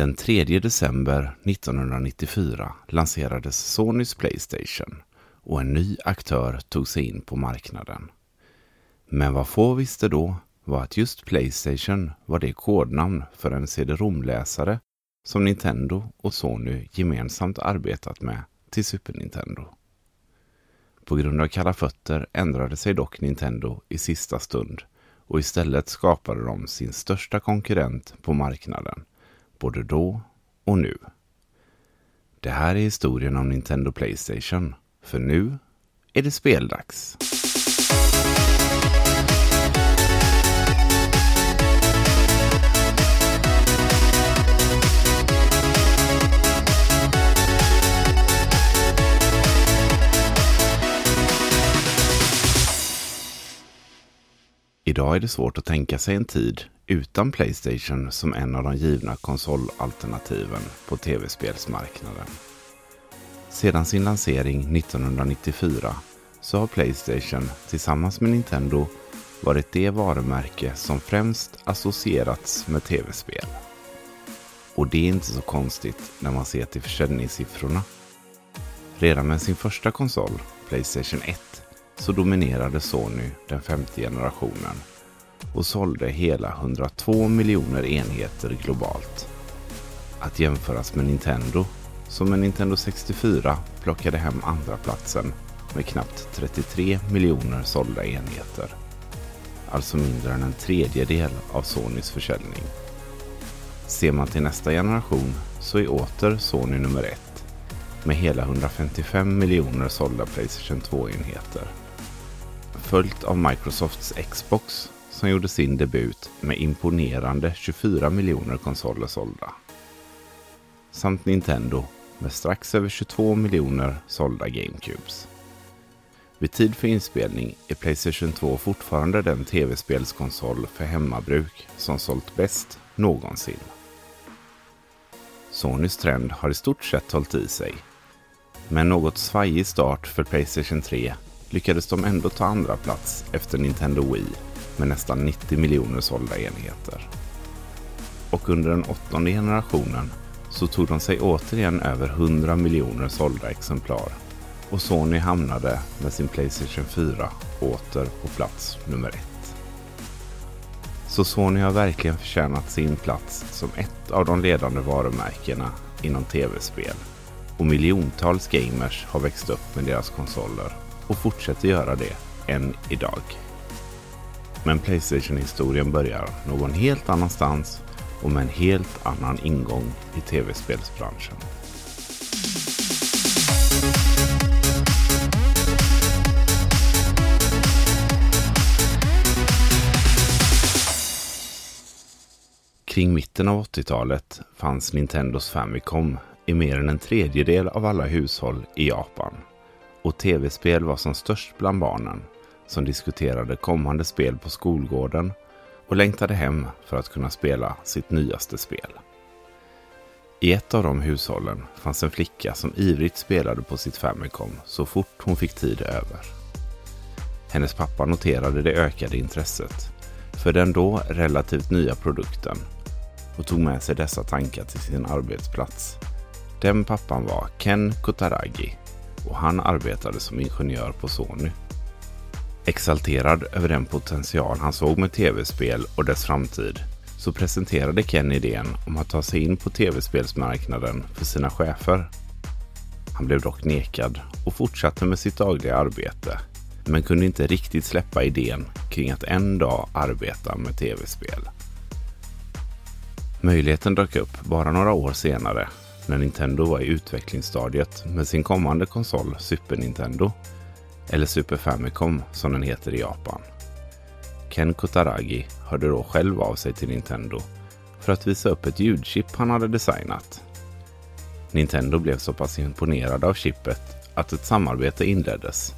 Den 3 december 1994 lanserades Sonys Playstation och en ny aktör tog sig in på marknaden. Men vad få visste då var att just Playstation var det kodnamn för en CD-ROM-läsare som Nintendo och Sony gemensamt arbetat med till Super Nintendo. På grund av kalla fötter ändrade sig dock Nintendo i sista stund och istället skapade de sin största konkurrent på marknaden, både då och nu. Det här är historien om Nintendo Playstation, för nu är det speldags. Idag är det svårt att tänka sig en tid utan Playstation som en av de givna konsolalternativen på tv-spelsmarknaden. Sedan sin lansering 1994 så har Playstation tillsammans med Nintendo varit det varumärke som främst associerats med tv-spel. Och det är inte så konstigt när man ser till försäljningssiffrorna. Redan med sin första konsol, Playstation 1, så dominerade Sony den femte generationen och sålde hela 102 miljoner enheter globalt. Att jämföras med Nintendo, som med Nintendo 64 plockade hem andra platsen med knappt 33 miljoner sålda enheter. Alltså mindre än en tredjedel av Sonys försäljning. Ser man till nästa generation så är åter Sony nummer ett med hela 155 miljoner sålda Playstation 2-enheter följt av Microsofts Xbox som gjorde sin debut med imponerande 24 miljoner konsoler sålda. Samt Nintendo med strax över 22 miljoner sålda GameCubes. Vid tid för inspelning är Playstation 2 fortfarande den tv-spelskonsol för hemmabruk som sålt bäst någonsin. Sonys trend har i stort sett hållit i sig. Med en något svajig start för Playstation 3 lyckades de ändå ta andra plats efter Nintendo Wii med nästan 90 miljoner sålda enheter. Och under den åttonde generationen så tog de sig återigen över 100 miljoner sålda exemplar och Sony hamnade med sin Playstation 4 åter på plats nummer ett. Så Sony har verkligen förtjänat sin plats som ett av de ledande varumärkena inom tv-spel och miljontals gamers har växt upp med deras konsoler och fortsätter göra det än idag. Men Playstation-historien börjar någon helt annanstans och med en helt annan ingång i tv-spelsbranschen. Kring mitten av 80-talet fanns Nintendos Famicom i mer än en tredjedel av alla hushåll i Japan och tv-spel var som störst bland barnen som diskuterade kommande spel på skolgården och längtade hem för att kunna spela sitt nyaste spel. I ett av de hushållen fanns en flicka som ivrigt spelade på sitt Famicom så fort hon fick tid över. Hennes pappa noterade det ökade intresset för den då relativt nya produkten och tog med sig dessa tankar till sin arbetsplats. Den pappan var Ken Kotaragi och han arbetade som ingenjör på Sony. Exalterad över den potential han såg med tv-spel och dess framtid så presenterade Ken idén om att ta sig in på tv-spelsmarknaden för sina chefer. Han blev dock nekad och fortsatte med sitt dagliga arbete men kunde inte riktigt släppa idén kring att en dag arbeta med tv-spel. Möjligheten dök upp bara några år senare när Nintendo var i utvecklingsstadiet med sin kommande konsol Super Nintendo, eller Super Famicom som den heter i Japan. Ken Kutaragi hörde då själv av sig till Nintendo för att visa upp ett ljudchip han hade designat. Nintendo blev så pass imponerade av chippet att ett samarbete inleddes.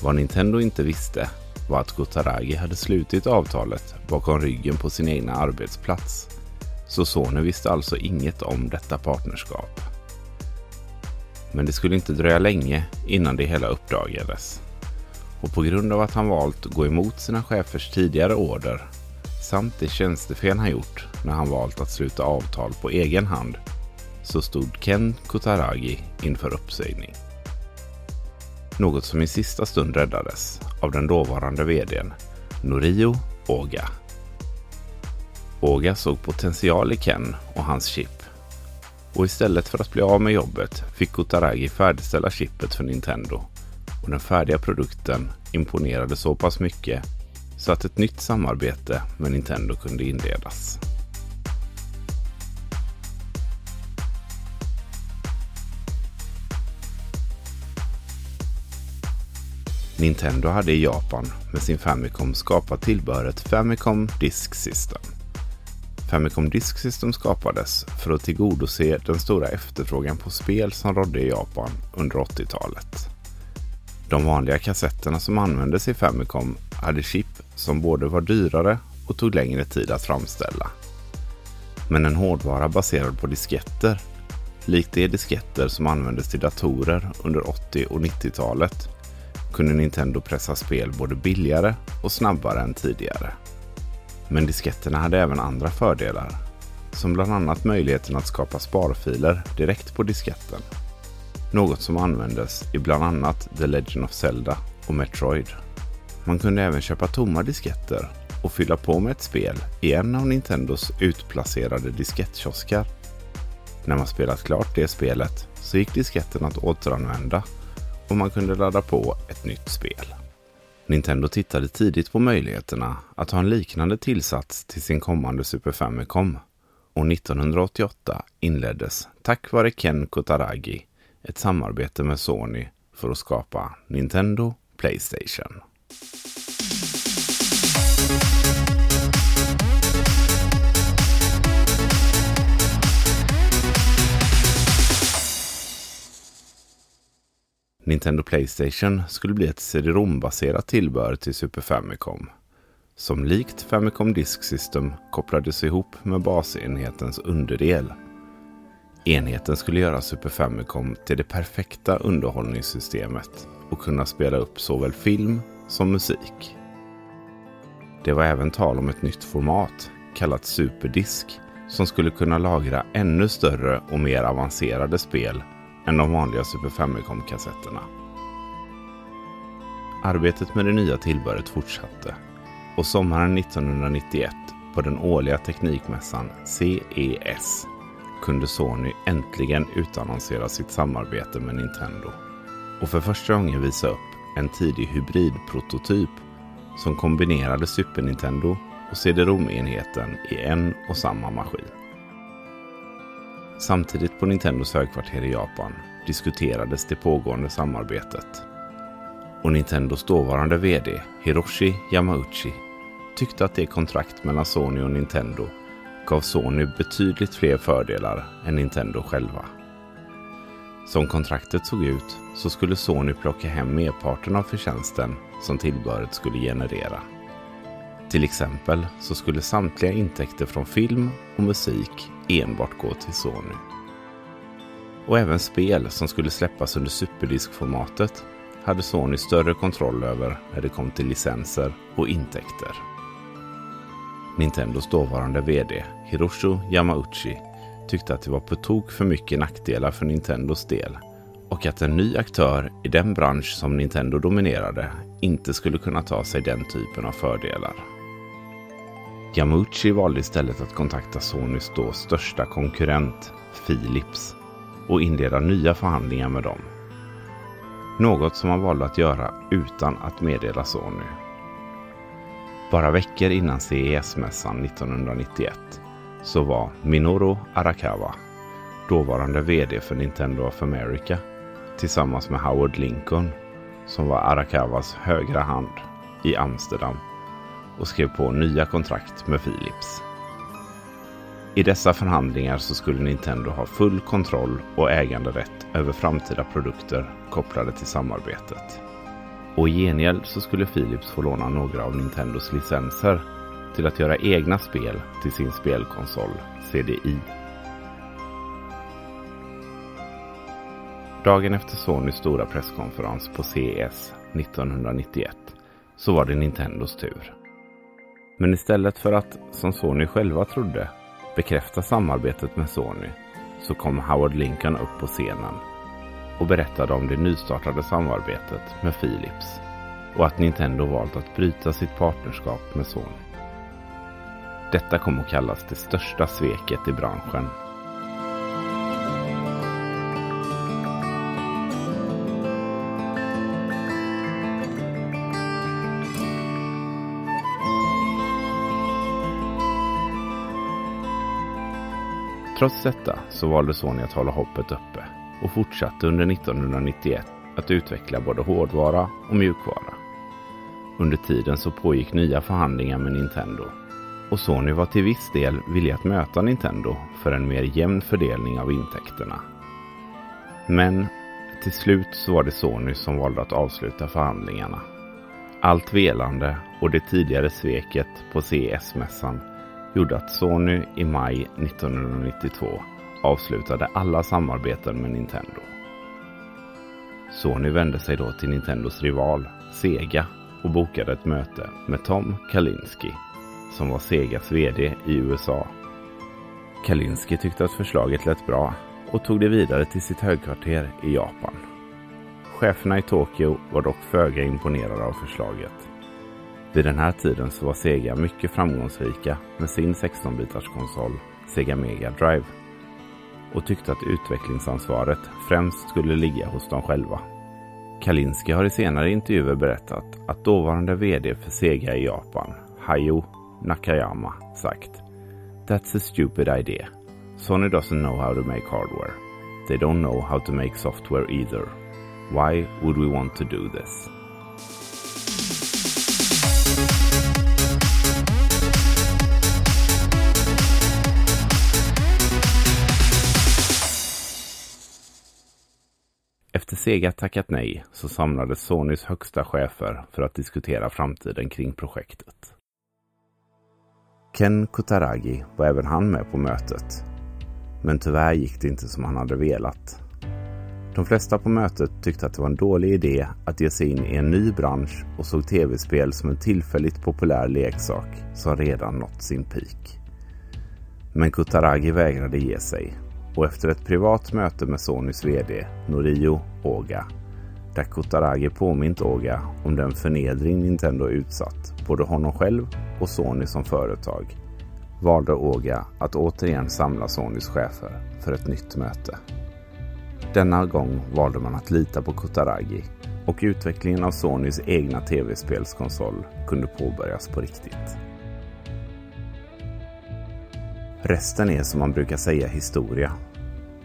Vad Nintendo inte visste var att Kutaragi hade slutit avtalet bakom ryggen på sin egna arbetsplats så Sony visste alltså inget om detta partnerskap. Men det skulle inte dröja länge innan det hela uppdagades. Och på grund av att han valt att gå emot sina chefers tidigare order samt det tjänstefel han gjort när han valt att sluta avtal på egen hand så stod Ken Kutaragi inför uppsägning. Något som i sista stund räddades av den dåvarande vdn Norio Oga. Oga såg potential i Ken och hans chip. Och istället för att bli av med jobbet fick Kotaragi färdigställa chippet för Nintendo. Och den färdiga produkten imponerade så pass mycket så att ett nytt samarbete med Nintendo kunde inledas. Nintendo hade i Japan med sin Famicom skapat tillbehöret Famicom Disk System. Famicom Disk System skapades för att tillgodose den stora efterfrågan på spel som rådde i Japan under 80-talet. De vanliga kassetterna som användes i Famicom hade chip som både var dyrare och tog längre tid att framställa. Men en hårdvara baserad på disketter, likt de disketter som användes till datorer under 80 och 90-talet, kunde Nintendo pressa spel både billigare och snabbare än tidigare. Men disketterna hade även andra fördelar, som bland annat möjligheten att skapa sparfiler direkt på disketten. Något som användes i bland annat The Legend of Zelda och Metroid. Man kunde även köpa tomma disketter och fylla på med ett spel i en av Nintendos utplacerade diskettkiosker. När man spelat klart det spelet så gick disketten att återanvända och man kunde ladda på ett nytt spel. Nintendo tittade tidigt på möjligheterna att ha en liknande tillsats till sin kommande Super Famicom och 1988 inleddes tack vare Ken Kutaragi ett samarbete med Sony för att skapa Nintendo Playstation. Nintendo Playstation skulle bli ett CD-ROM-baserat tillbehör till Super Famicom. Som likt Famicom Disk System kopplades ihop med basenhetens underdel. Enheten skulle göra Super Famicom till det perfekta underhållningssystemet och kunna spela upp såväl film som musik. Det var även tal om ett nytt format kallat Superdisk som skulle kunna lagra ännu större och mer avancerade spel än de vanliga Super Famicom-kassetterna. Arbetet med det nya tillbehöret fortsatte och sommaren 1991 på den årliga teknikmässan CES kunde Sony äntligen utannonsera sitt samarbete med Nintendo och för första gången visa upp en tidig hybridprototyp som kombinerade Super Nintendo och CD-ROM-enheten i en och samma maskin. Samtidigt på Nintendos högkvarter i Japan diskuterades det pågående samarbetet. Och Nintendos dåvarande VD Hiroshi Yamauchi tyckte att det kontrakt mellan Sony och Nintendo gav Sony betydligt fler fördelar än Nintendo själva. Som kontraktet såg ut så skulle Sony plocka hem merparten av förtjänsten som tillbehöret skulle generera. Till exempel så skulle samtliga intäkter från film och musik enbart gå till Sony. Och även spel som skulle släppas under superdiskformatet hade Sony större kontroll över när det kom till licenser och intäkter. Nintendos dåvarande VD Hiroshi Yamauchi tyckte att det var på tok för mycket nackdelar för Nintendos del och att en ny aktör i den bransch som Nintendo dominerade inte skulle kunna ta sig den typen av fördelar. Yamauchi valde istället att kontakta Sonys då största konkurrent, Philips, och inleda nya förhandlingar med dem. Något som han valde att göra utan att meddela Sony. Bara veckor innan CES-mässan 1991 så var Minoru Arakawa, dåvarande VD för Nintendo of America, tillsammans med Howard Lincoln, som var Arakawas högra hand, i Amsterdam och skrev på nya kontrakt med Philips. I dessa förhandlingar så skulle Nintendo ha full kontroll och äganderätt över framtida produkter kopplade till samarbetet. Och i gengäld så skulle Philips få låna några av Nintendos licenser till att göra egna spel till sin spelkonsol CDI. Dagen efter Sonys stora presskonferens på CES 1991 så var det Nintendos tur. Men istället för att, som Sony själva trodde, bekräfta samarbetet med Sony så kom Howard Lincoln upp på scenen och berättade om det nystartade samarbetet med Philips och att Nintendo valt att bryta sitt partnerskap med Sony. Detta kom att kallas det största sveket i branschen Trots detta så valde Sony att hålla hoppet uppe och fortsatte under 1991 att utveckla både hårdvara och mjukvara. Under tiden så pågick nya förhandlingar med Nintendo och Sony var till viss del villig att möta Nintendo för en mer jämn fördelning av intäkterna. Men till slut så var det Sony som valde att avsluta förhandlingarna. Allt velande och det tidigare sveket på CES-mässan gjorde att Sony i maj 1992 avslutade alla samarbeten med Nintendo. Sony vände sig då till Nintendos rival Sega och bokade ett möte med Tom Kalinski som var Segas VD i USA. Kalinski tyckte att förslaget lät bra och tog det vidare till sitt högkvarter i Japan. Cheferna i Tokyo var dock föga imponerade av förslaget. Vid den här tiden så var Sega mycket framgångsrika med sin 16-bitars konsol Sega Mega Drive och tyckte att utvecklingsansvaret främst skulle ligga hos dem själva. Kalinski har i senare intervjuer berättat att dåvarande VD för Sega i Japan, Hayo Nakayama, sagt That's a stupid idea. Sony doesn't know how to make hardware. They don't know how to make software either. Why would we want to do this? Sega tackat nej så samlades Sonys högsta chefer för att diskutera framtiden kring projektet. Ken Kutaragi var även han med på mötet. Men tyvärr gick det inte som han hade velat. De flesta på mötet tyckte att det var en dålig idé att ge sig in i en ny bransch och såg tv-spel som en tillfälligt populär leksak som redan nått sin peak. Men Kutaragi vägrade ge sig och efter ett privat möte med Sonys VD Norio Oga där Kutaragi påmint Oga om den förnedring Nintendo utsatt både honom själv och Sony som företag valde Oga att återigen samla Sonys chefer för ett nytt möte. Denna gång valde man att lita på Kutaragi och utvecklingen av Sonys egna tv-spelskonsol kunde påbörjas på riktigt. Resten är som man brukar säga historia.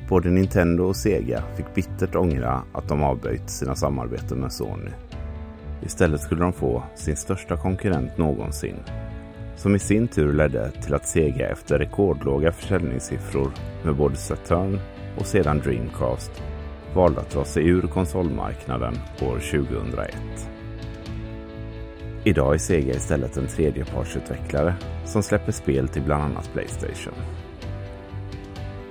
Både Nintendo och Sega fick bittert ångra att de avböjt sina samarbeten med Sony. Istället skulle de få sin största konkurrent någonsin. Som i sin tur ledde till att Sega efter rekordlåga försäljningssiffror med både Saturn och sedan Dreamcast valde att dra sig ur konsolmarknaden år 2001. Idag är Sega istället en tredjepartsutvecklare som släpper spel till bland annat Playstation.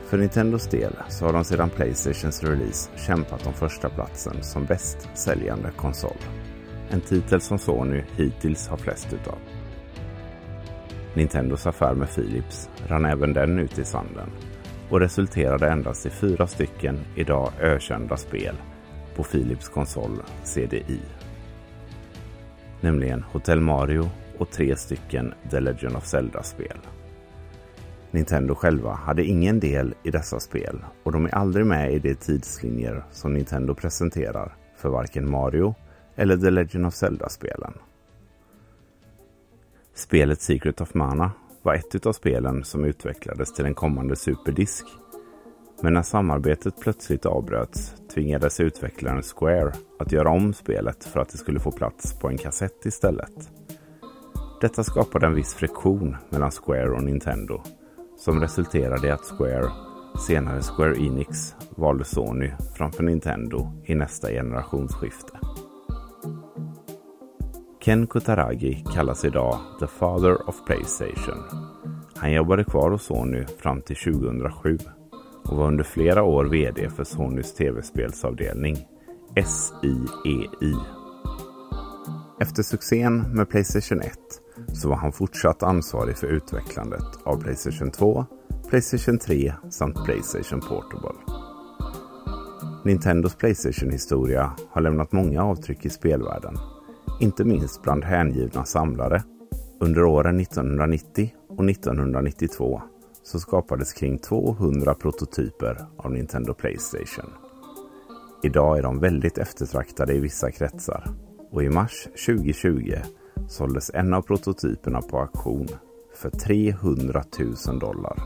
För Nintendos del så har de sedan Playstations release kämpat om första platsen som bäst säljande konsol. En titel som Sony hittills har flest utav. Nintendos affär med Philips rann även den ut i sanden och resulterade endast i fyra stycken idag ökända spel på Philips konsol CDI. Nämligen Hotel Mario och tre stycken The Legend of Zelda-spel. Nintendo själva hade ingen del i dessa spel och de är aldrig med i de tidslinjer som Nintendo presenterar för varken Mario eller The Legend of Zelda-spelen. Spelet Secret of Mana var ett av spelen som utvecklades till en kommande superdisk. Men när samarbetet plötsligt avbröts tvingades utvecklaren Square att göra om spelet för att det skulle få plats på en kassett istället. Detta skapade en viss friktion mellan Square och Nintendo som resulterade i att Square, senare Square Enix, valde Sony framför Nintendo i nästa generationsskifte. Ken Kutaragi kallas idag The Father of Playstation. Han jobbade kvar hos Sony fram till 2007 och var under flera år VD för Sonys tv-spelsavdelning SIEI. Efter succén med Playstation 1 så var han fortsatt ansvarig för utvecklandet av Playstation 2, Playstation 3 samt Playstation Portable. Nintendos Playstation-historia har lämnat många avtryck i spelvärlden, inte minst bland hängivna samlare. Under åren 1990 och 1992 så skapades kring 200 prototyper av Nintendo Playstation. Idag är de väldigt eftertraktade i vissa kretsar och i mars 2020 såldes en av prototyperna på auktion för 300 000 dollar.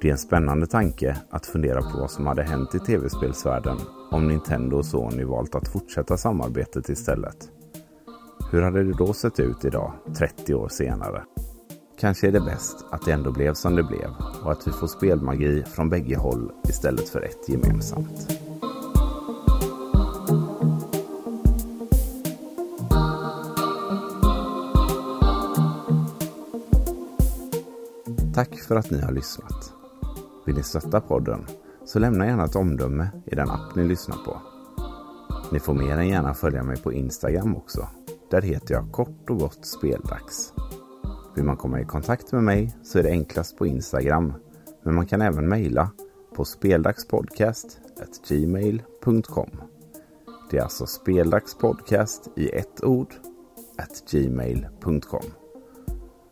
Det är en spännande tanke att fundera på vad som hade hänt i tv-spelsvärlden om Nintendo och Sony valt att fortsätta samarbetet istället. Hur hade det då sett ut idag, 30 år senare? Kanske är det bäst att det ändå blev som det blev och att vi får spelmagi från bägge håll istället för ett gemensamt. Tack för att ni har lyssnat. Vill ni stötta podden så lämna gärna ett omdöme i den app ni lyssnar på. Ni får mer än gärna följa mig på Instagram också. Där heter jag kort och gott Speldags. Vill man komma i kontakt med mig så är det enklast på Instagram. Men man kan även mejla på speldagspodcast@gmail.com. Det är alltså speldagspodcast i ett ord gmail.com.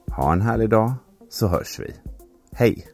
Ha en härlig dag så hörs vi. Hej!